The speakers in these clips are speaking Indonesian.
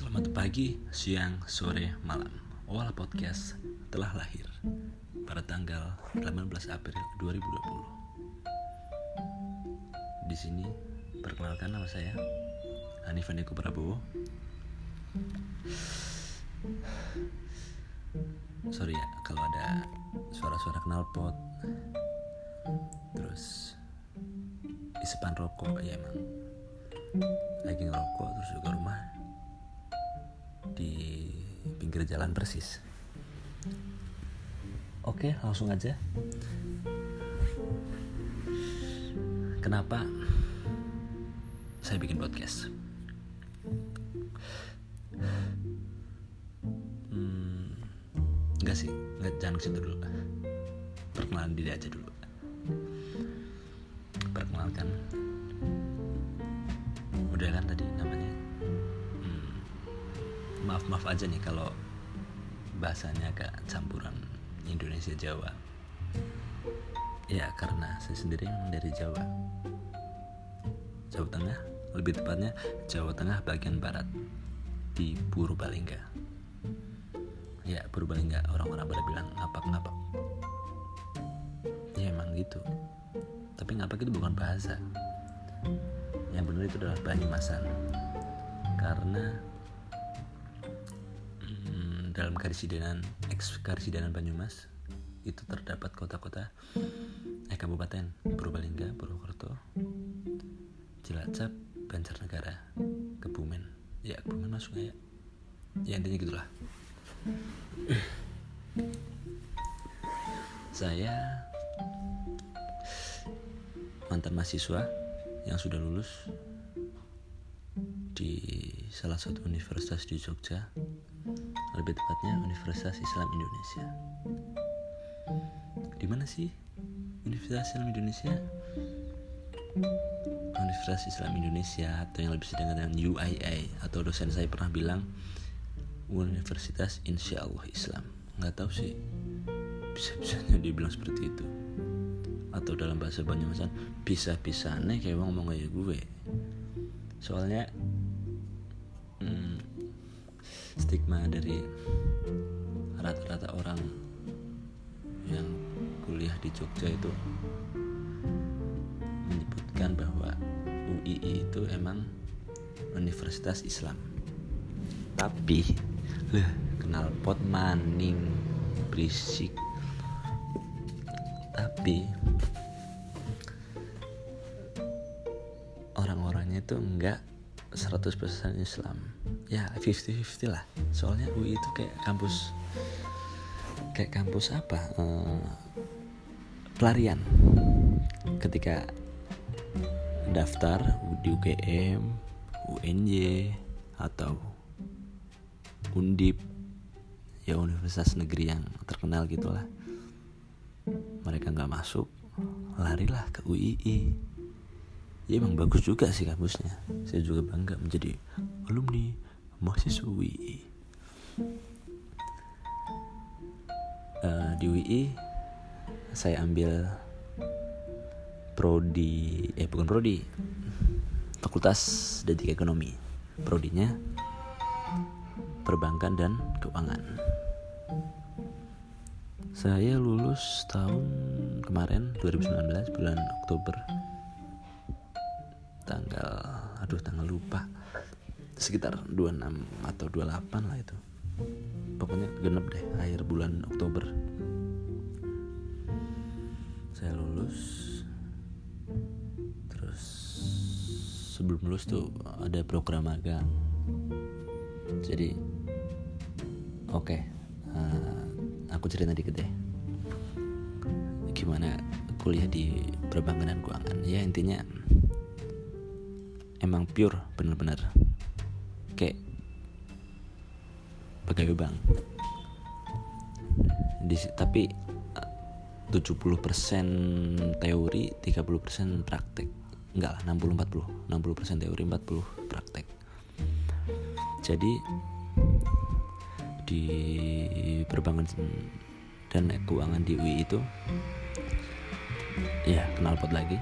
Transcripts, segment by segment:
Selamat pagi, siang, sore, malam. Olah Podcast telah lahir pada tanggal 18 April 2020. Di sini perkenalkan nama saya Hanif Andiko Prabowo. Sorry ya kalau ada suara-suara knalpot. Terus isepan rokok ya emang lagi ngerokok terus juga rumah di pinggir jalan persis. Oke langsung aja. Kenapa saya bikin podcast? Hmm, enggak sih enggak jangan ke situ dulu. Perkenalan diri aja dulu. Perkenalkan maaf maaf aja nih kalau bahasanya agak campuran Indonesia Jawa. Ya karena saya sendiri memang dari Jawa. Jawa Tengah lebih tepatnya Jawa Tengah bagian barat di Purbalingga. Ya Purbalingga orang-orang pada bilang ngapak-ngapak. Ya emang gitu. Tapi ngapak itu bukan bahasa. Yang benar itu adalah Banyumasan. Karena dalam karisidenan ex karisidenan Banyumas itu terdapat kota-kota eh kabupaten Purbalingga, Purwokerto, Cilacap, Banjarnegara, Kebumen. Ya Kebumen masuk ya. Ya intinya gitulah. Saya mantan mahasiswa yang sudah lulus di salah satu universitas di Jogja lebih tepatnya Universitas Islam Indonesia. Di mana sih Universitas Islam Indonesia? Universitas Islam Indonesia atau yang lebih dikenal dengan UIA atau dosen saya pernah bilang Universitas Insya Allah Islam. Nggak tahu sih bisa-bisanya dibilang seperti itu. Atau dalam bahasa Banyumasan bisa-bisa nih kayak ngomong kayak gue. Soalnya stigma dari rata-rata orang yang kuliah di Jogja itu menyebutkan bahwa UII itu emang Universitas Islam. Tapi lah kenal pot maning berisik. Tapi orang-orangnya itu enggak 100% Islam. Ya 50-50 lah. Soalnya UI itu kayak kampus kayak kampus apa? Uh, pelarian. Ketika daftar di UGM UNJ atau Undip ya universitas negeri yang terkenal gitulah. Mereka nggak masuk larilah ke UII ya emang bagus juga sih kampusnya. Saya juga bangga menjadi alumni mahasiswa UII uh, di UII saya ambil prodi eh bukan prodi fakultas detik ekonomi. Prodinya perbankan dan keuangan. Saya lulus tahun kemarin 2019 bulan Oktober tanggal aduh tanggal lupa. Sekitar 26 atau 28 lah itu. Pokoknya genep deh akhir bulan Oktober. Saya lulus. Terus sebelum lulus tuh ada program magang. Jadi oke okay, uh, aku cerita dikit deh. Gimana kuliah di perbankan dan keuangan. Ya intinya emang pure bener-bener. Kayak pegawai bank. Di, tapi 70% teori 30% praktek. Enggak lah 60 40 60% teori 40 praktek. Jadi di perbankan dan keuangan di UI itu ya kenal pot lagi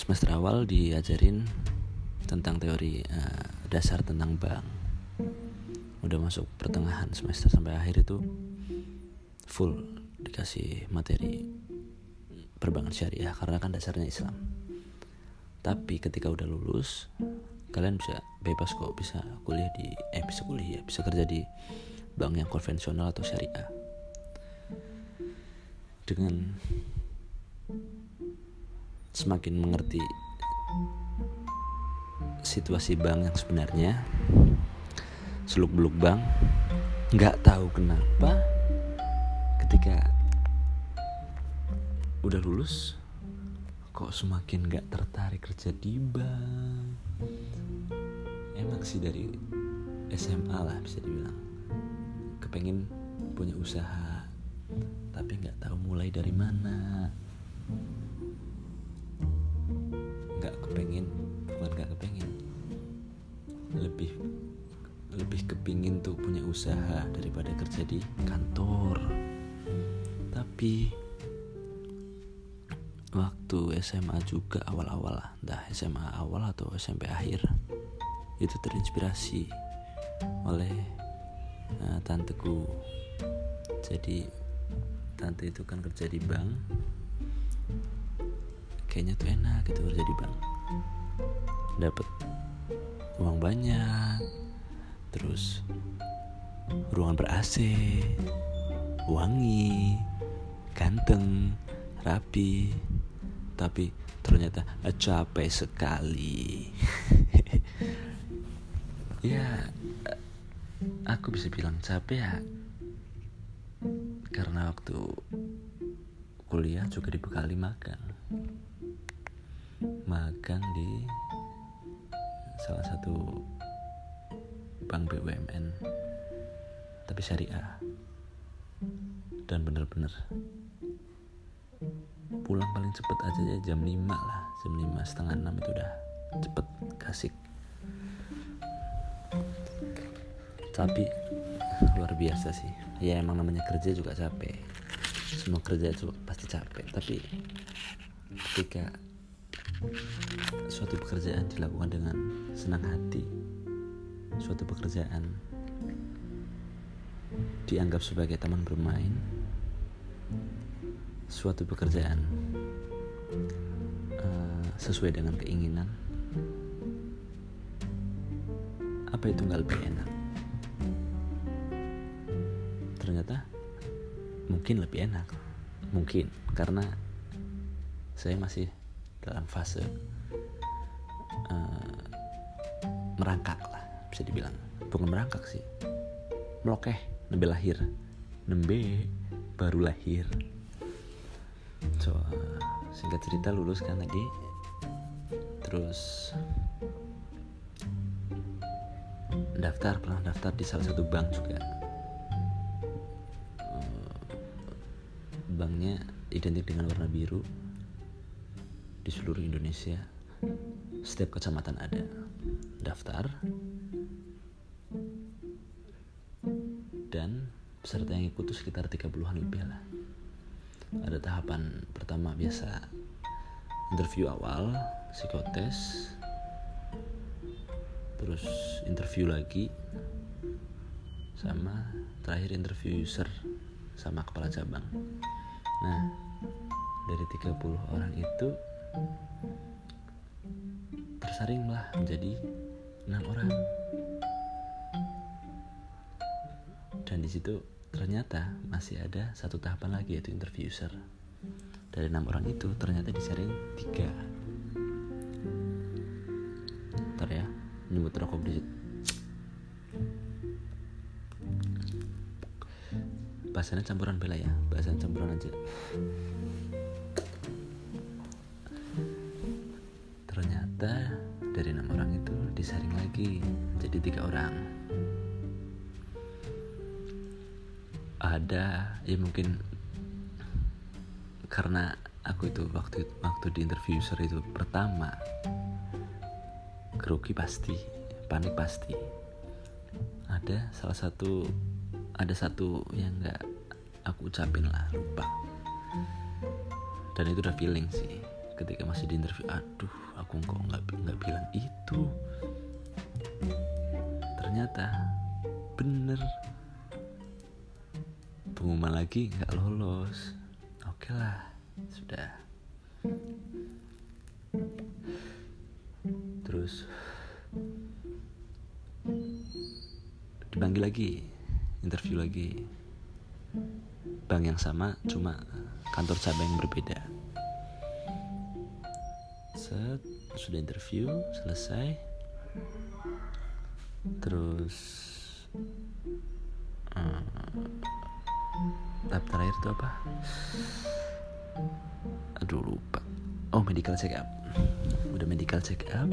semester awal diajarin tentang teori uh, dasar tentang bank. Udah masuk pertengahan semester sampai akhir itu full dikasih materi perbankan syariah karena kan dasarnya Islam. Tapi ketika udah lulus kalian bisa bebas kok bisa kuliah di eh bisa kuliah bisa kerja di bank yang konvensional atau syariah. Dengan semakin mengerti situasi bank yang sebenarnya seluk beluk bank nggak tahu kenapa ketika udah lulus kok semakin nggak tertarik kerja di bank. Emang sih dari SMA lah bisa dibilang. Kepengen punya usaha tapi nggak tahu mulai dari mana kepengen bukan nggak kepengen. Lebih lebih kepingin tuh punya usaha daripada kerja di kantor. Tapi waktu SMA juga awal-awal lah. Entah SMA awal atau SMP akhir itu terinspirasi oleh uh, tanteku. Jadi tante itu kan kerja di bank. Kayaknya tuh enak gitu kerja di bank dapat uang banyak terus ruangan ber AC wangi ganteng rapi tapi ternyata capek sekali. Ya aku bisa bilang capek ya. Karena waktu kuliah juga dibekali makan magang di salah satu bank BUMN tapi syariah. Dan bener-bener pulang paling cepet aja ya jam 5 lah jam 5 setengah 6 itu udah cepet kasih tapi luar biasa sih. Ya emang namanya kerja juga capek. Semua kerja itu pasti capek tapi ketika suatu pekerjaan dilakukan dengan senang hati. Suatu pekerjaan dianggap sebagai teman bermain. Suatu pekerjaan uh, sesuai dengan keinginan. Apa itu nggak lebih enak? Ternyata mungkin lebih enak. Mungkin karena saya masih dalam fase uh, merangkak lah bisa dibilang. Bukan merangkak sih. Melokeh nembe lahir. Nembe baru lahir. So uh, singkat cerita lulus kan tadi terus daftar pernah daftar di salah satu bank juga. Uh, banknya identik dengan warna biru di seluruh Indonesia setiap kecamatan ada. Daftar. Dan peserta yang ikut itu sekitar 30-an lebih lah. Ada tahapan pertama biasa interview awal psikotes terus interview lagi sama terakhir interview user sama kepala cabang. Nah dari 30 orang itu tersaringlah menjadi enam orang. Dan di situ ternyata masih ada satu tahapan lagi yaitu interview dari enam orang itu ternyata disaring tiga. Ntar ya nyebut rokok di bahasanya campuran bela ya bahasan campuran aja ternyata dari enam orang itu disaring lagi jadi tiga orang. Ada ya mungkin karena aku itu waktu waktu di interview user itu pertama grogi pasti panik pasti. Ada salah satu ada satu yang nggak aku ucapin lah lupa. Dan itu udah feeling sih ketika masih di interview. Aduh aku kok nggak nggak bilang itu. Ternyata bener. Pengumuman lagi nggak lolos. Oke lah sudah. Terus dipanggil lagi interview lagi. Bank yang sama cuma kantor cabang yang berbeda sudah interview selesai. Terus uh, tahap terakhir itu apa? Aduh lupa. Oh medical check up. Udah medical check up.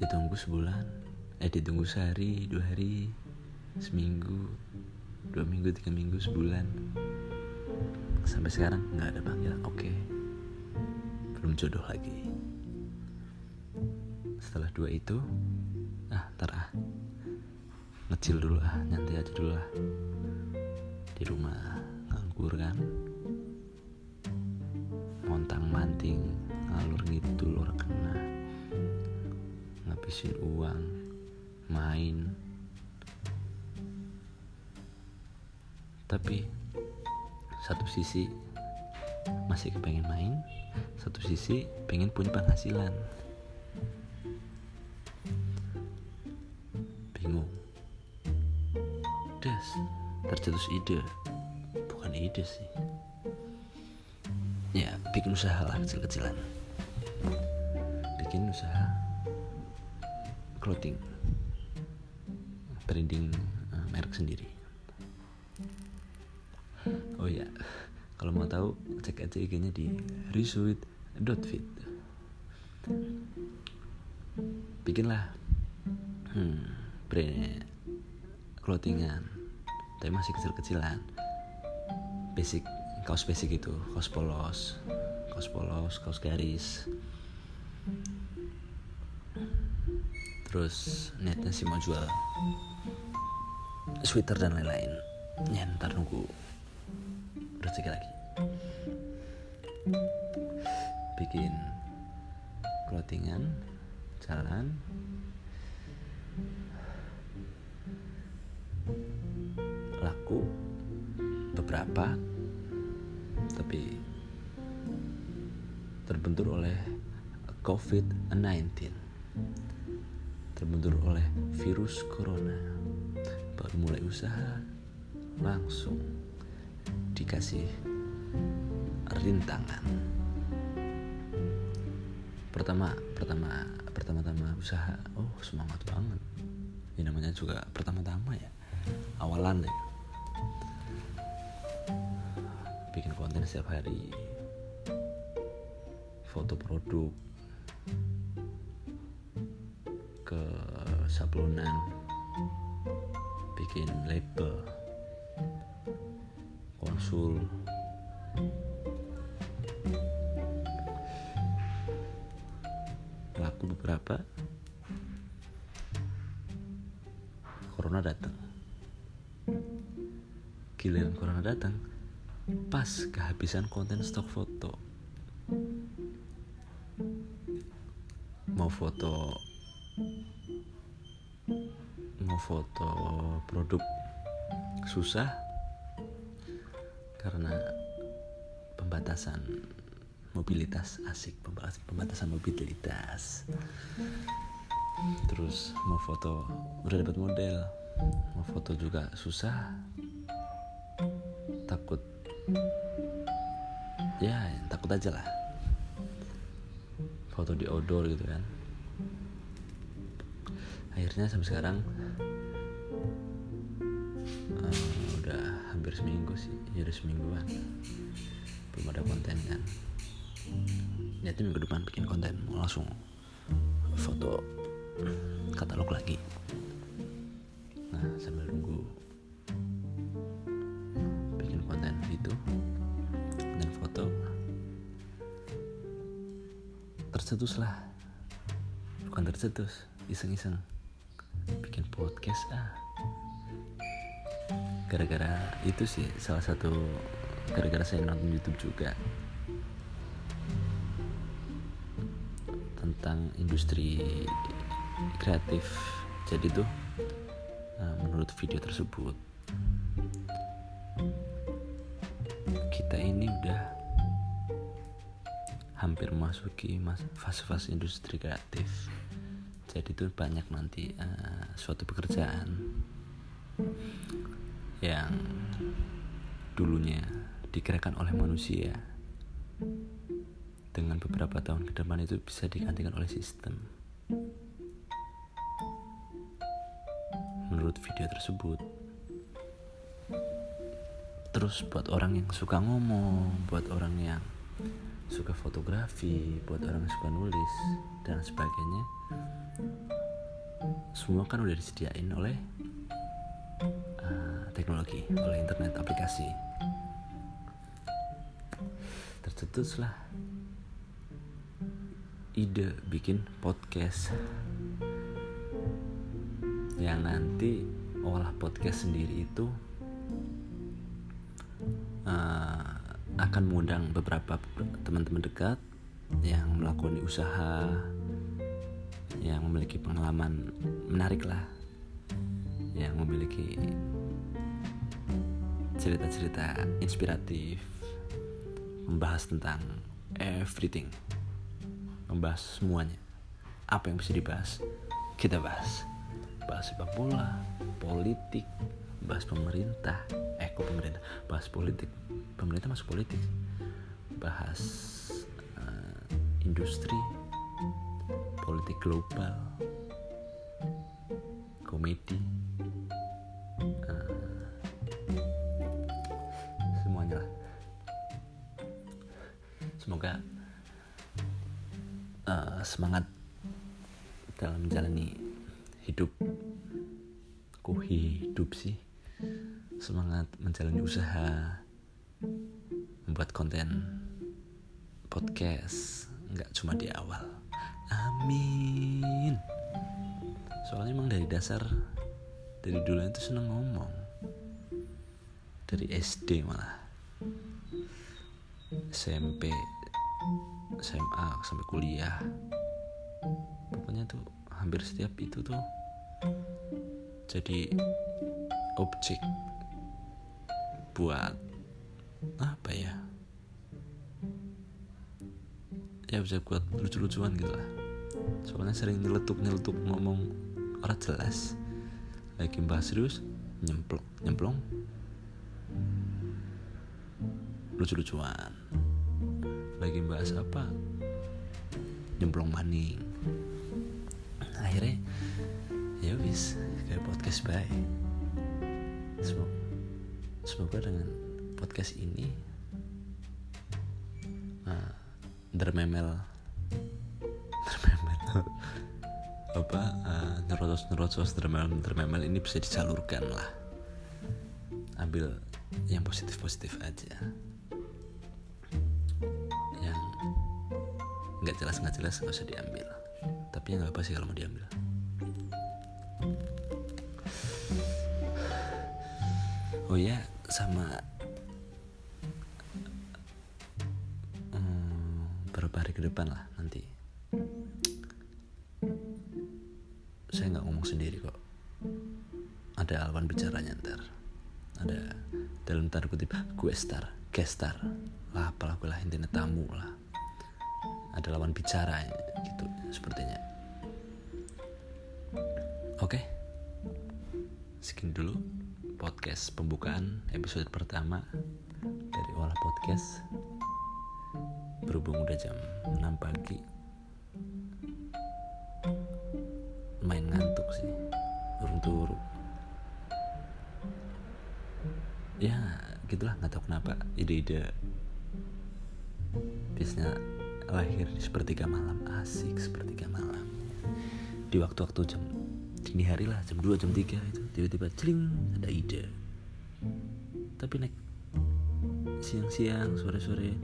Ditunggu sebulan. Eh ditunggu sehari dua hari seminggu dua minggu tiga minggu sebulan. Sampai sekarang nggak ada panggilan oke. okay. Belum jodoh lagi. Setelah dua itu ah ntar ah ngecil dulu ah nyantai aja dulu lah di rumah nganggur kan. Montang manting ngalur ngidul orang kena. Ngabisin uang main. Tapi satu sisi masih kepengen main satu sisi pengen punya penghasilan. Bingung. Des tercetus ide. Bukan ide sih. Ya bikin usaha lah kecil-kecilan. Bikin usaha clothing. Branding uh, merek sendiri. Oh ya kalau mau tahu cek aja IG-nya di risuit.fit bikinlah. Hmm, brand clothingan. Tapi masih kecil-kecilan. Basic kaos basic itu. Kaos polos. Kaos polos kaos garis. Terus niatnya sih mau jual sweater dan lain-lain. Ya ntar nunggu rezeki lagi bikin clothingan jalan. Laku beberapa tapi terbentur oleh COVID-19 terbentur oleh virus corona. Baru mulai usaha langsung dikasih rintangan pertama pertama pertama-tama usaha. Oh semangat banget. Ini namanya juga pertama-tama ya. Awalan deh. Bikin konten setiap hari. Foto produk. Ke sablonan. Bikin label. Konsul corona datang pas kehabisan konten stok foto. Mau foto mau foto produk susah karena pembatasan mobilitas asik pembatasan mobilitas. Terus mau foto udah dapat model. Mau foto juga susah takut. Ya takut aja lah. Foto di outdoor gitu kan. Akhirnya sampai sekarang uh, udah hampir seminggu sih. Ya udah semingguan. Belum ada konten kan. Nanti minggu depan bikin konten. Langsung foto katalog lagi. Nah sambil nunggu tercetus lah. Bukan tercetus iseng-iseng. Bikin podcast ah. Gara-gara itu sih salah satu gara-gara saya nonton YouTube juga. Tentang industri kreatif. Jadi tuh ah, menurut video tersebut kita ini udah hampir memasuki fase-fase industri kreatif. Jadi tuh banyak nanti uh, suatu pekerjaan yang dulunya digerakkan oleh manusia. Dengan beberapa tahun ke depan itu bisa digantikan oleh sistem. Menurut video tersebut terus buat orang yang suka ngomong buat orang yang suka fotografi buat orang yang suka nulis dan sebagainya. Semua kan udah disediain oleh uh, teknologi oleh internet aplikasi. Tercetuslah ide bikin podcast yang nanti olah podcast sendiri itu uh, akan mengundang beberapa teman-teman dekat yang melakukan usaha yang memiliki pengalaman menarik lah yang memiliki cerita-cerita inspiratif membahas tentang everything membahas semuanya. Apa yang bisa dibahas? Kita bahas. Bahas sepak bola, politik, bahas pemerintah, eh kok pemerintah, bahas politik, pemerintah masuk politik, bahas uh, industri, politik global, komedi, uh, semuanya lah. Semoga uh, semangat dalam menjalani hidup. Hidup sih semangat menjalani usaha membuat konten podcast nggak cuma di awal. Amin. Soalnya emang dari dasar dari dulu itu seneng ngomong. Dari SD malah. SMP SMA sampai kuliah. Pokoknya tuh hampir setiap itu tuh jadi objek buat apa ya? Ya bisa buat lucu-lucuan gitu lah. Soalnya sering nyeletuk-nyeletuk ngomong orang jelas. Lagi bahas serius nyemplung nyemplung lucu-lucuan. Lagi bahas apa? Nyemplung maning. Akhirnya ya wis kayak podcast baik semoga, semoga dengan podcast ini uh, dermemel dermemel apa uh, nerotos nerotos dermemel dermemel ini bisa disalurkan lah. Ambil yang positif positif aja. Yang nggak jelas nggak jelas nggak usah diambil. Tapi nggak apa sih kalau mau diambil oh ya sama hmm, beberapa hari ke depan lah nanti. Saya nggak ngomong sendiri kok. Ada lawan bicaranya ntar. Ada dalam tanda kutip gue star gestar lah apalah gue lah intinya tamu lah. Ada lawan bicara gitu sepertinya. Oke? Okay. sekian dulu podcast pembukaan episode pertama dari Olah Podcast. Berhubung udah jam 6 pagi. Main ngantuk sih Turun turu Ya gitulah nggak tahu kenapa ide-ide biasanya lahir di sepertiga malam asik sepertiga malam. Di waktu-waktu jam dini hari lah jam 2 jam 3 itu tiba-tiba celing ada ide. Tapi naik siang-siang sore-sore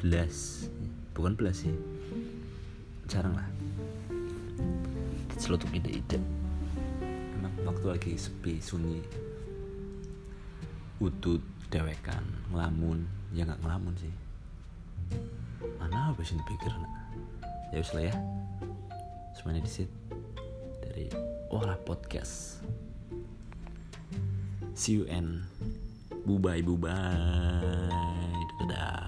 belas. Bukan belas sih. Jarang lah. Celutuk ide-ide. Memang waktu lagi sepi sunyi. Utut dewekan ngelamun. Ya nggak ngelamun sih. Mana sih pikir ya usah ya. Semuanya di sit dari Olah Podcast See you and bye bye bye. Dadah.